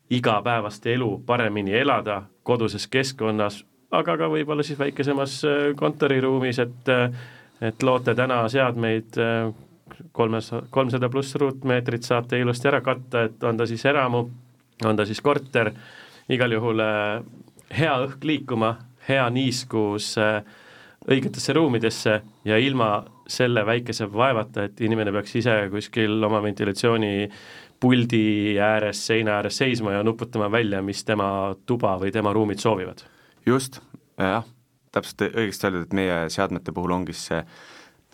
igapäevast elu paremini elada koduses keskkonnas, aga ka võib-olla siis väikesemas kontoriruumis, et et loote täna seadmeid kolmes, kolmsada pluss ruutmeetrit saate ilusti ära katta, et on ta siis eramu, on ta siis korter, igal juhul hea õhk liikuma, hea niiskus äh, õigetesse ruumidesse ja ilma selle väikese vaevata, et inimene peaks ise kuskil oma ventilatsioonipuldi ääres, seina ääres seisma ja nuputama välja, mis tema tuba või tema ruumid soovivad. just, jah, täpselt õigesti öeldud, et meie seadmete puhul ongi see,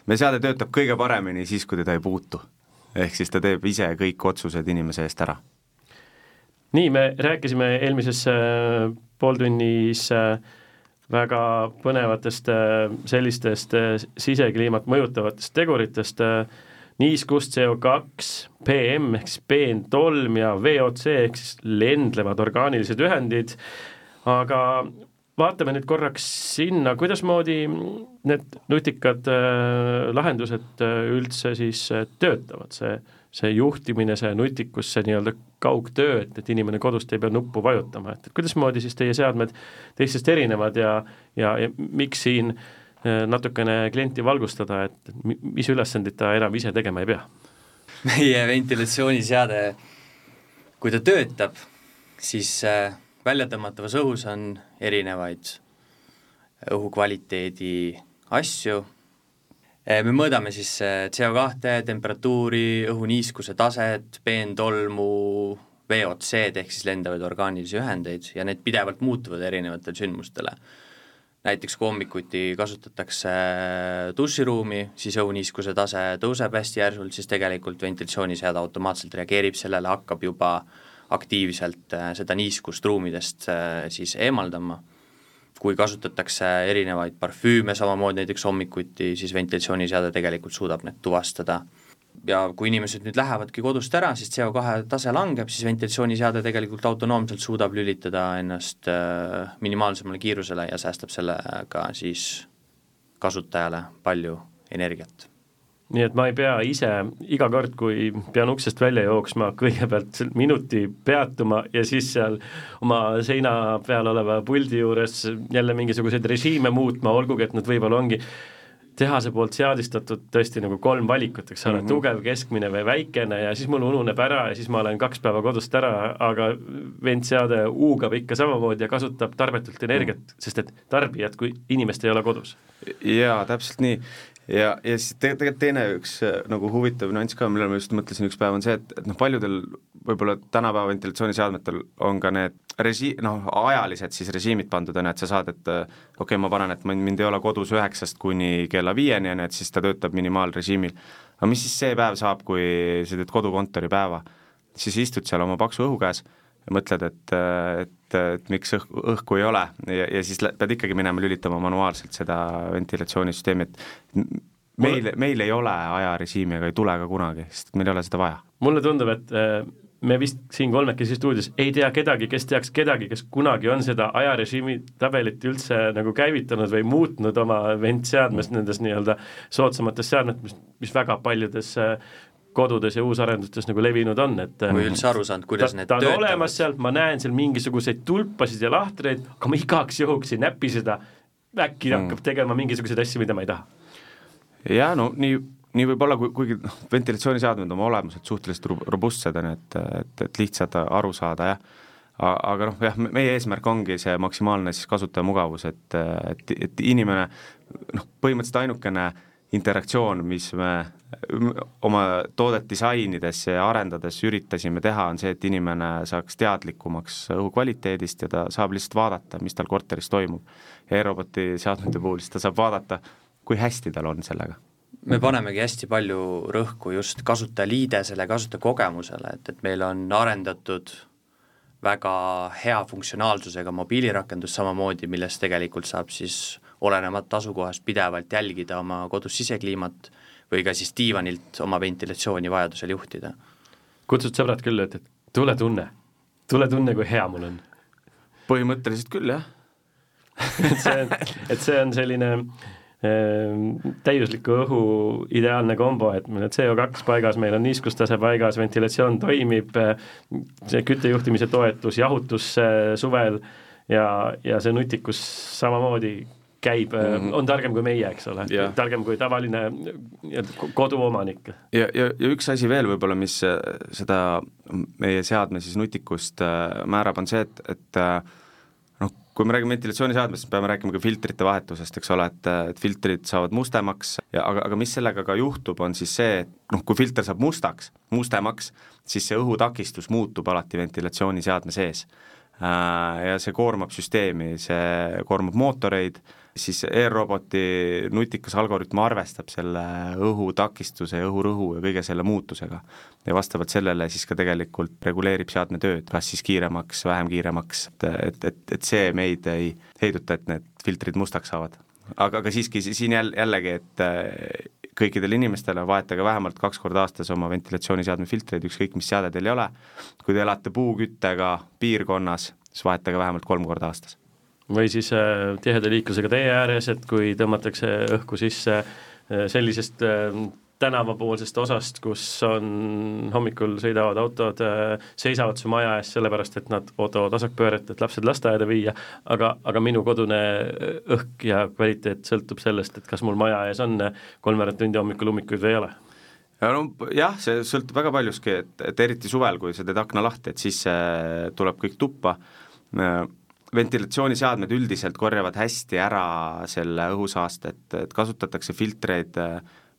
meie seade töötab kõige paremini siis, kui teda ei puutu. ehk siis ta teeb ise kõik otsused inimese eest ära. nii, me rääkisime eelmises äh, pooltunnis äh, väga põnevatest äh, sellistest sisekliimat mõjutavatest teguritest, niiskust, CO2, PM ehk siis peentolm ja VOC ehk siis lendlevad orgaanilised ühendid, aga vaatame nüüd korraks sinna, kuidasmoodi need nutikad lahendused üldse siis töötavad, see see juhtimine, see nutikus, see nii-öelda kaugtöö, et, et inimene kodust ei pea nuppu vajutama, et kuidasmoodi siis teie seadmed teistest erinevad ja, ja, ja miks siin äh, natukene klienti valgustada, et mis ülesandeid ta enam ise tegema ei pea? meie ventilatsiooniseade, kui ta töötab, siis äh, väljatõmmatavas õhus on erinevaid õhukvaliteedi asju Eh, me mõõdame siis eh, CO2, temperatuuri, õhuniiskuse taset, peentolmu, VOC-d ehk siis lendavaid orgaanilisi ühendeid ja need pidevalt muutuvad erinevatele sündmustele. näiteks kui hommikuti kasutatakse eh, duširuumi, siis õhuniiskuse tase tõuseb hästi järsult, siis tegelikult ventilatsiooniseade automaatselt reageerib sellele, hakkab juba aktiivselt seda niiskust ruumidest siis eemaldama kui kasutatakse erinevaid parfüüme, samamoodi näiteks hommikuti, siis ventilatsiooniseade tegelikult suudab need tuvastada. ja kui inimesed nüüd lähevadki kodust ära, siis CO2 tase langeb, siis ventilatsiooniseade tegelikult autonoomselt suudab lülitada ennast äh, minimaalsemale kiirusele ja säästab sellega siis kasutajale palju energiat nii et ma ei pea ise iga kord, kui pean uksest välja jooksma, kõigepealt minuti peatuma ja siis seal oma seina peal oleva puldi juures jälle mingisuguseid režiime muutma, olgugi et nad võib-olla ongi tehase poolt seadistatud tõesti nagu kolm valikut, eks ole mm, -hmm. tugev, keskmine või väikene ja siis mul ununeb ära ja siis ma olen kaks päeva kodust ära, aga ventseade huugab ikka samamoodi ja kasutab tarbetult energiat mm, -hmm. sest et tarbijat kui inimest ei ole kodus. jaa, täpselt nii ja, ja siis te, tegelikult teine üks äh, nagu huvitav nüanss ka, millele ma just mõtlesin üks päev, on see, et, et noh, paljudel võib-olla tänapäeva ventilatsiooniseadmetel on ka need resi-, noh, ajalised siis režiimid pandud, on ju, et sa saad, et äh, okei okay,, ma panen, et mind ei ole kodus üheksast kuni kella viieni, on ju, et siis ta töötab minimaalrežiimil. aga mis siis see päev saab, kui sa teed kodukontori päeva? siis istud seal oma paksu õhu käes ja mõtled, et, et, et miks õhku, õhku ei ole ja, ja siis pead ikkagi minema lülitama manuaalselt seda ventilatsioonisüsteemi, et meil, meil ei ole ajarežiimi ega ei tule ka kunagi, sest meil ei ole seda vaja. mulle tundub, et äh, me vist siin kolmekesi stuudios ei tea kedagi, kes teaks kedagi, kes kunagi on seda ajarežiimi tabelit üldse nagu käivitanud või muutnud oma ventseadmes, nendes nii-öelda soodsamates seadmetes, mis väga paljudes äh, kodudes ja uusarendustes nagu levinud on, et ma ei üldse aru saanud, kuidas ta, need ta on töötavad. olemas seal, ma näen seal mingisuguseid tulpasid ja lahtreid, aga ma igaks juhuks ei näpi seda, äkki mm. hakkab tegema mingisuguseid asju, mida ma ei taha. jaa, no nii, nii võib olla, kuigi noh, ventilatsiooniseadmed oma olemuselt suhteliselt robustsed on, et, et, et lihtsad aru saada, jah aga noh, jah, meie eesmärk ongi see maksimaalne siis kasutajamugavus, et, et, et inimene noh, põhimõtteliselt ainukene interaktsioon, mis me oma toodet disainides ja arendades üritasime teha, on see, et inimene saaks teadlikumaks õhukvaliteedist ja ta saab lihtsalt vaadata, mis tal korteris toimub. ja e-roboti seadmete puhul siis ta saab vaadata, kui hästi tal on sellega me panemegi hästi palju rõhku just kasutajaliidesele, kasutajakogemusele, et, et meil on arendatud väga hea funktsionaalsusega mobiilirakendus samamoodi, millest tegelikult saab siis olenemata asukohast pidevalt jälgida oma kodus sisekliimat või ka siis diivanilt oma ventilatsiooni vajadusel juhtida. kutsud sõbrad külla, ütled, tule tunne, tule tunne, kui hea mul on. põhimõtteliselt küll, jah <laughs> et see on, et see on selline äh, täiusliku õhu ideaalne kombo, et meil on CO2 paigas, meil on niiskustase paigas, ventilatsioon toimib, see küttejuhtimise toetus, jahutus äh, suvel ja, ja see nutikus samamoodi käib mm, -hmm. on targem kui meie, eks ole, targem kui tavaline koduomanik. ja, ja, ja üks asi veel võib-olla, mis äh, seda meie seadme siis nutikust äh, määrab, on see, et, et noh, kui me räägime ventilatsiooniseadmest, siis peame rääkima ka filtrite vahetusest, eks ole, et, et filtrid saavad mustemaks ja aga, aga mis sellega ka juhtub, on siis see, et noh, kui filter saab mustaks, mustemaks, siis see õhutakistus muutub alati ventilatsiooniseadme sees. Ja see koormab süsteemi, see koormab mootoreid siis e-roboti nutikas algoritm arvestab selle õhutakistuse õhurõhu ja kõige selle muutusega. ja vastavalt sellele siis ka tegelikult reguleerib seadme tööd, kas siis kiiremaks, vähem kiiremaks, et, et, et, et see meid ei heiduta, et need filtrid mustaks saavad. aga, aga siiski siin jälle, jällegi, et äh, kõikidele inimestele vahetage vähemalt kaks korda aastas oma ventilatsiooniseadme filtreid, ükskõik mis seade teil ei ole, kui te elate puuküttega piirkonnas, siis vahetage vähemalt kolm korda aastas või siis äh, tiheda liiklusega tee ääres, et kui tõmmatakse õhku sisse äh, sellisest äh, tänavapoolsest osast, kus on, hommikul sõidavad autod, seisavad su maja ees sellepärast, et nad ootavad vasakpööret, et lapsed lasteaeda viia, aga, aga minu kodune õhk ja kvaliteet sõltub sellest, et kas mul maja ees on kolmveerand tundi hommikul ummikuid või ei ole. Ja no jah, see sõltub väga paljuski, et, et eriti suvel, kui sa teed akna lahti, et siis tuleb kõik tuppa ventilatsiooniseadmed üldiselt korjavad hästi ära selle õhusaaste, et, kasutatakse filtreid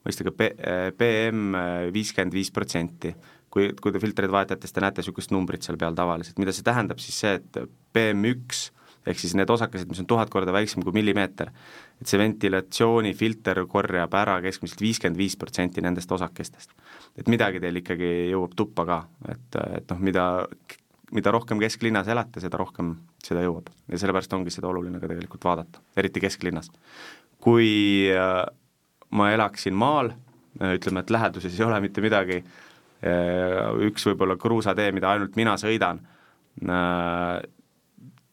mõistagi PM viiskümmend viis protsenti. kui, kui te filtreid vahetate, siis te näete niisugust numbrit seal peal tavaliselt, mida see tähendab siis see, et PM1 ehk siis need osakesed, mis on tuhat korda väiksem kui millimeeter, et see ventilatsioonifilter korjab ära keskmiselt viiskümmend viis protsenti nendest osakestest. et midagi teil ikkagi jõuab tuppa ka, et, et noh, mida mida rohkem kesklinnas elate, seda rohkem seda jõuab ja sellepärast ongi seda oluline ka tegelikult vaadata, eriti kesklinnas. kui äh, ma elaksin maal, äh, ütleme, et läheduses ei ole mitte midagi, äh, üks võib-olla kruusatee, mida ainult mina sõidan,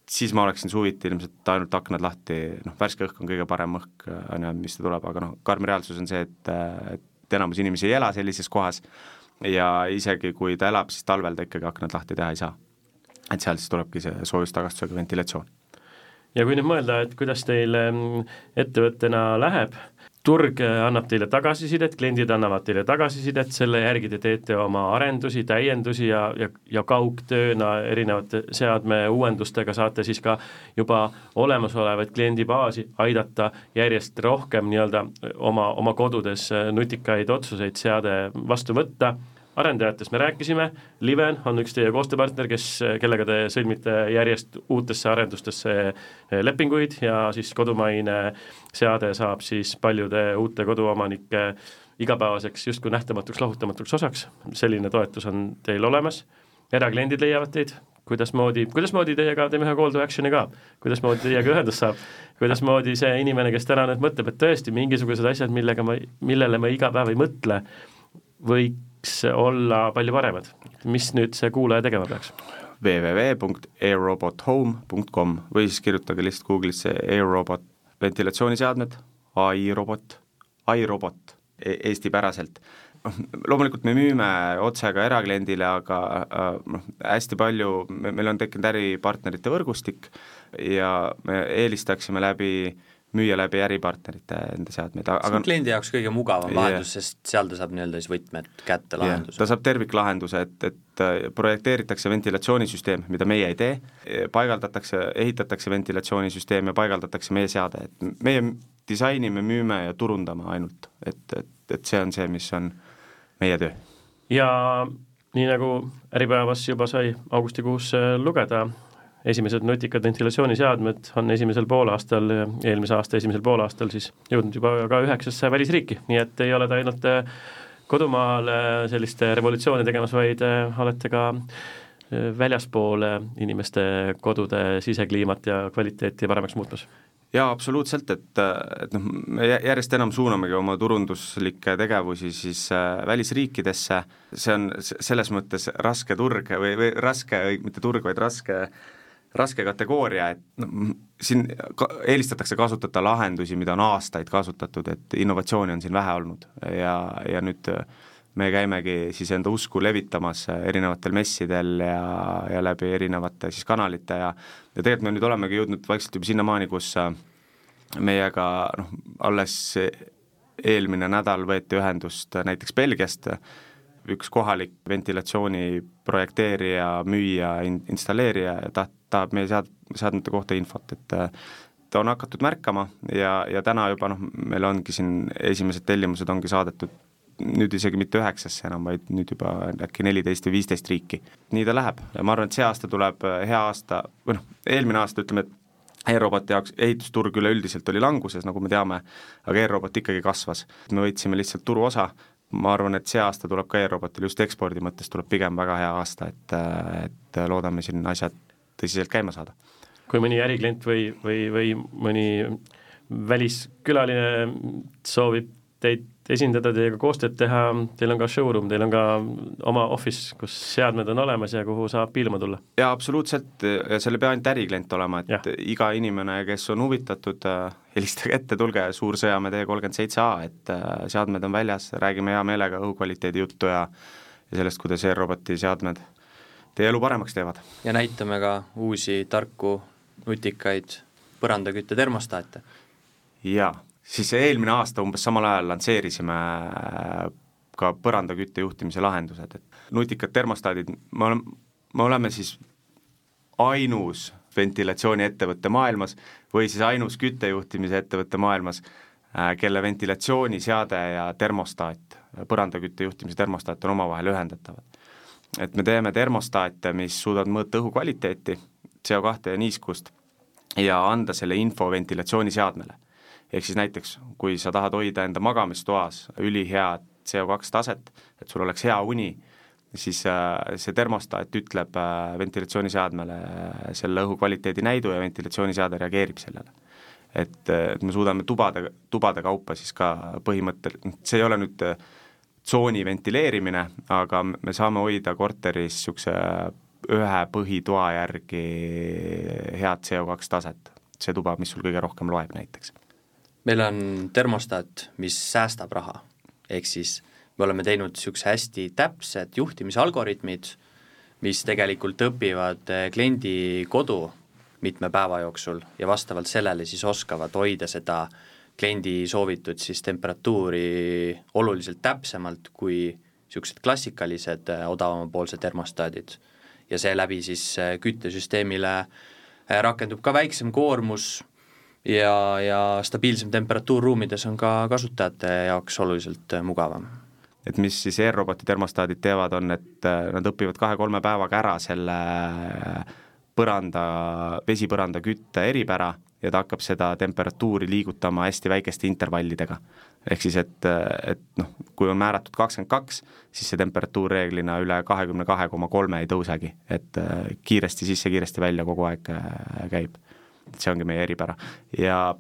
siis ma oleksin suviti ilmselt ainult aknad lahti, noh, värske õhk on kõige parem õhk, on ju, mis tuleb, aga noh, karm reaalsus on see, et, et enamus inimesi ei ela sellises kohas ja isegi kui ta elab, siis talvel ta ikkagi aknad lahti teha ei saa et seal siis tulebki see soojustagastusega ventilatsioon. ja kui nüüd mõelda, et kuidas teil mm, ettevõttena läheb, turg äh, annab teile tagasisidet, kliendid annavad teile tagasisidet, selle järgi te teete oma arendusi, täiendusi ja, ja, ja kaugtööna erinevate seadme uuendustega saate siis ka juba olemasolevaid kliendibaasi aidata järjest rohkem nii-öelda oma, oma kodudes äh, nutikaid otsuseid seade vastu võtta arendajatest me rääkisime, Liven on üks teie koostööpartner, kes, kellega te sõlmite järjest uutesse arendustesse eh, lepinguid ja siis kodumaine seade saab siis paljude uute koduomanike igapäevaseks justkui nähtamatuks lahutamatuks osaks, selline toetus on teil olemas, erakliendid leiavad teid, kuidasmoodi, kuidasmoodi teiega, teeme ühe call to action'i ka, kuidasmoodi teiega ühendust saab, kuidasmoodi see inimene, kes täna nüüd mõtleb, et tõesti mingisugused asjad, millega ma, millele ma iga päev ei mõtle, või võiks olla palju paremad. mis nüüd see kuulaja tegema peaks? www.airrobothome.com või siis kirjutage lihtsalt Google'isse airrobot ventilatsiooniseadmed, ai robot, ai robot e eestipäraselt. loomulikult me müüme otse ka erakliendile, aga äh, noh, hästi palju, meil on tekkinud äripartnerite võrgustik ja me eelistaksime läbi müüa läbi äripartnerite enda seadmeid, see aga on kliendi jaoks kõige mugavam Yeah. lahendus, sest seal ta saab nii-öelda siis võtmed kätte lahenduse ta saab terviklahenduse, et, et äh, projekteeritakse ventilatsioonisüsteem, mida meie ei tee, paigaldatakse, ehitatakse ventilatsioonisüsteem ja paigaldatakse meie seade, et meie disainime, müüme ja turundame ainult, et, et, et see on see, mis on meie töö. ja nii nagu Äripäevas juba sai augustikuus lugeda, esimesed nutikad ventilatsiooniseadmed on esimesel poolaastal, eelmise aasta esimesel poolaastal siis jõudnud juba ka üheksasse välisriiki, nii et ei ole te ainult äh, kodumaal äh, sellist revolutsiooni tegemas, vaid äh, olete ka äh, väljaspool äh, inimeste kodude sisekliimat ja kvaliteeti paremaks muutmas. jaa, absoluutselt, et, et noh, me jä- järjest enam suunamegi oma turunduslikke tegevusi siis äh, välisriikidesse, see on selles mõttes raske turg või, või raske, mitte turg, vaid raske raske kategooria, et noh, siin ka, eelistatakse kasutada lahendusi, mida on aastaid kasutatud, et innovatsiooni on siin vähe olnud. Ja, ja nüüd me käimegi siis enda usku levitamas erinevatel messidel ja, ja läbi erinevate siis kanalite ja ja tegelikult me nüüd olemegi jõudnud vaikselt juba sinnamaani, kus äh, meiega noh, alles eelmine nädal võeti ühendust näiteks Belgiast, üks kohalik ventilatsiooni projekteerija, müüja, installeerija ja ta tahab meie sead-, seadmete kohta infot, et ta on hakatud märkama ja, ja täna juba noh, meil ongi siin esimesed tellimused ongi saadetud nüüd isegi mitte üheksasse enam, vaid nüüd juba äkki neliteist või viisteist riiki. nii ta läheb ja ma arvan, et see aasta tuleb hea aasta, või noh, eelmine aasta ütleme, et e-roboti jaoks ehitusturg üleüldiselt oli languses, nagu me teame, aga e-robot ikkagi kasvas. me võitsime lihtsalt turuosa, ma arvan, et see aasta tuleb ka e-robotil just ekspordi mõttes tuleb pigem väga hea aasta, et, et loodame siin asjad tõsiselt käima saada. kui mõni äriklient või, või, või mõni väliskülaline soovib teid esindada, teiega koostööd teha, teil on ka showroom, teil on ka oma office, kus seadmed on olemas ja kuhu saab piilama tulla? jaa, absoluutselt, ja seal ei pea ainult äriklient olema, et ja. iga inimene, kes on huvitatud, helistage ette, tulge Suur-Sõjamäe tee kolmkümmend seitse A, et äh, seadmed on väljas, räägime hea meelega õhukvaliteedi juttu ja ja sellest, kuidas e-roboti seadmed teie elu paremaks teevad. ja näitame ka uusi tarku nutikaid põrandakütte termostaate. jaa siis eelmine aasta umbes samal ajal lansseerisime ka põrandakütte juhtimise lahendused, et nutikad termostaadid, me oleme, me oleme siis ainus ventilatsiooniettevõte maailmas või siis ainus küttejuhtimise ettevõte maailmas, kelle ventilatsiooniseade ja termostaat, põrandakütte juhtimise termostaat on omavahel ühendatavad. Et me teeme termostaate, mis suudavad mõõta õhu kvaliteeti, CO2 ja niiskust ja anda selle info ventilatsiooniseadmele ehk siis näiteks, kui sa tahad hoida enda magamistoas ülihead CO2 taset, et sul oleks hea uni, siis äh, see termostaat ütleb äh, ventilatsiooniseadmele äh, selle õhukvaliteedi näidu ja ventilatsiooniseade reageerib sellele. et, et me suudame tubade, tubade kaupa siis ka põhimõttel, see ei ole nüüd tsooni ventileerimine, aga me saame hoida korteris niisuguse ühe põhitoa järgi head CO2 taset, see tuba, mis sul kõige rohkem loeb näiteks. Meil on termostaat, mis säästab raha, ehk siis me oleme teinud niisuguse hästi täpsed juhtimisalgoritmid, mis tegelikult õpivad eh, kliendi kodu mitme päeva jooksul ja vastavalt sellele siis oskavad hoida seda kliendi soovitud siis temperatuuri oluliselt täpsemalt kui niisugused klassikalised eh, odavamapoolsed termostaadid. ja seeläbi siis eh, küttesüsteemile rakendub ka väiksem koormus ja, ja stabiilsem temperatuur ruumides on ka kasutajate jaoks oluliselt äh, mugavam. et mis siis e-roboti termostaadid teevad, on, et äh, nad õpivad kahe-kolme päevaga ära selle äh, põranda, vesipõranda kütte eripära ja ta hakkab seda temperatuuri liigutama hästi väikeste intervallidega. ehk siis, et, et noh, kui on määratud kakskümmend kaks, siis see temperatuur reeglina üle kahekümne kahe koma kolme ei tõusegi, et kiiresti sisse, kiiresti välja kogu aeg käib. See ongi meie eripära. Ja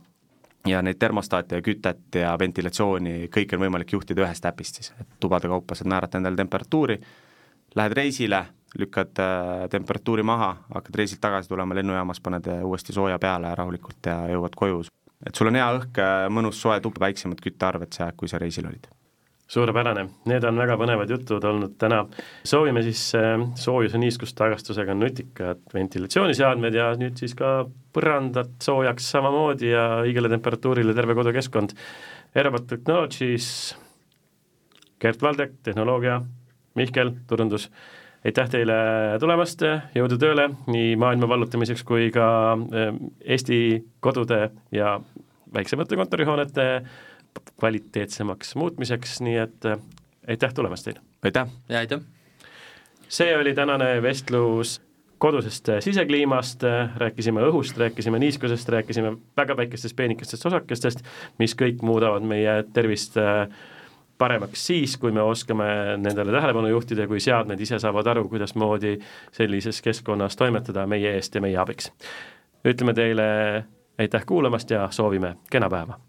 ja neid termostaate ja kütet ja ventilatsiooni, kõike on võimalik juhtida ühest äpist siis, et tubade kaupa saad määrata endale temperatuuri, lähed reisile, lükkad äh, temperatuuri maha, hakkad reisilt tagasi tulema lennujaamas, paned uuesti sooja peale rahulikult ja jõuad koju. et sul on hea õhk, mõnus soe tuba, väiksemad küttearved see aeg, kui sa reisil olid. suurepärane, need on väga põnevad jutud olnud täna. soovime siis äh, soojuse niiskustagastusega nutikad ventilatsiooniseadmed ja nüüd siis ka põrandat soojaks samamoodi ja õigele temperatuurile terve kodukeskkond. Aerobot Technologies, Gert Valdek, tehnoloogia, Mihkel, turundus, aitäh teile tulemast, jõudu tööle nii maailma vallutamiseks kui ka äh, Eesti kodude ja väiksemate kontorihoonete kvaliteetsemaks muutmiseks, nii et äh, aitäh tulemast teile! aitäh! ja aitäh! see oli tänane vestlus kodusest äh, sisekliimast, äh, rääkisime õhust, rääkisime niiskusest, rääkisime väga väikestest peenikestest osakestest, mis kõik muudavad meie tervist paremaks siis, kui me oskame nendele tähelepanu juhtida kui seadmed ise saavad aru, kuidasmoodi sellises keskkonnas toimetada meie eest ja meie abiks. ütleme teile aitäh kuulamast ja soovime kena päeva!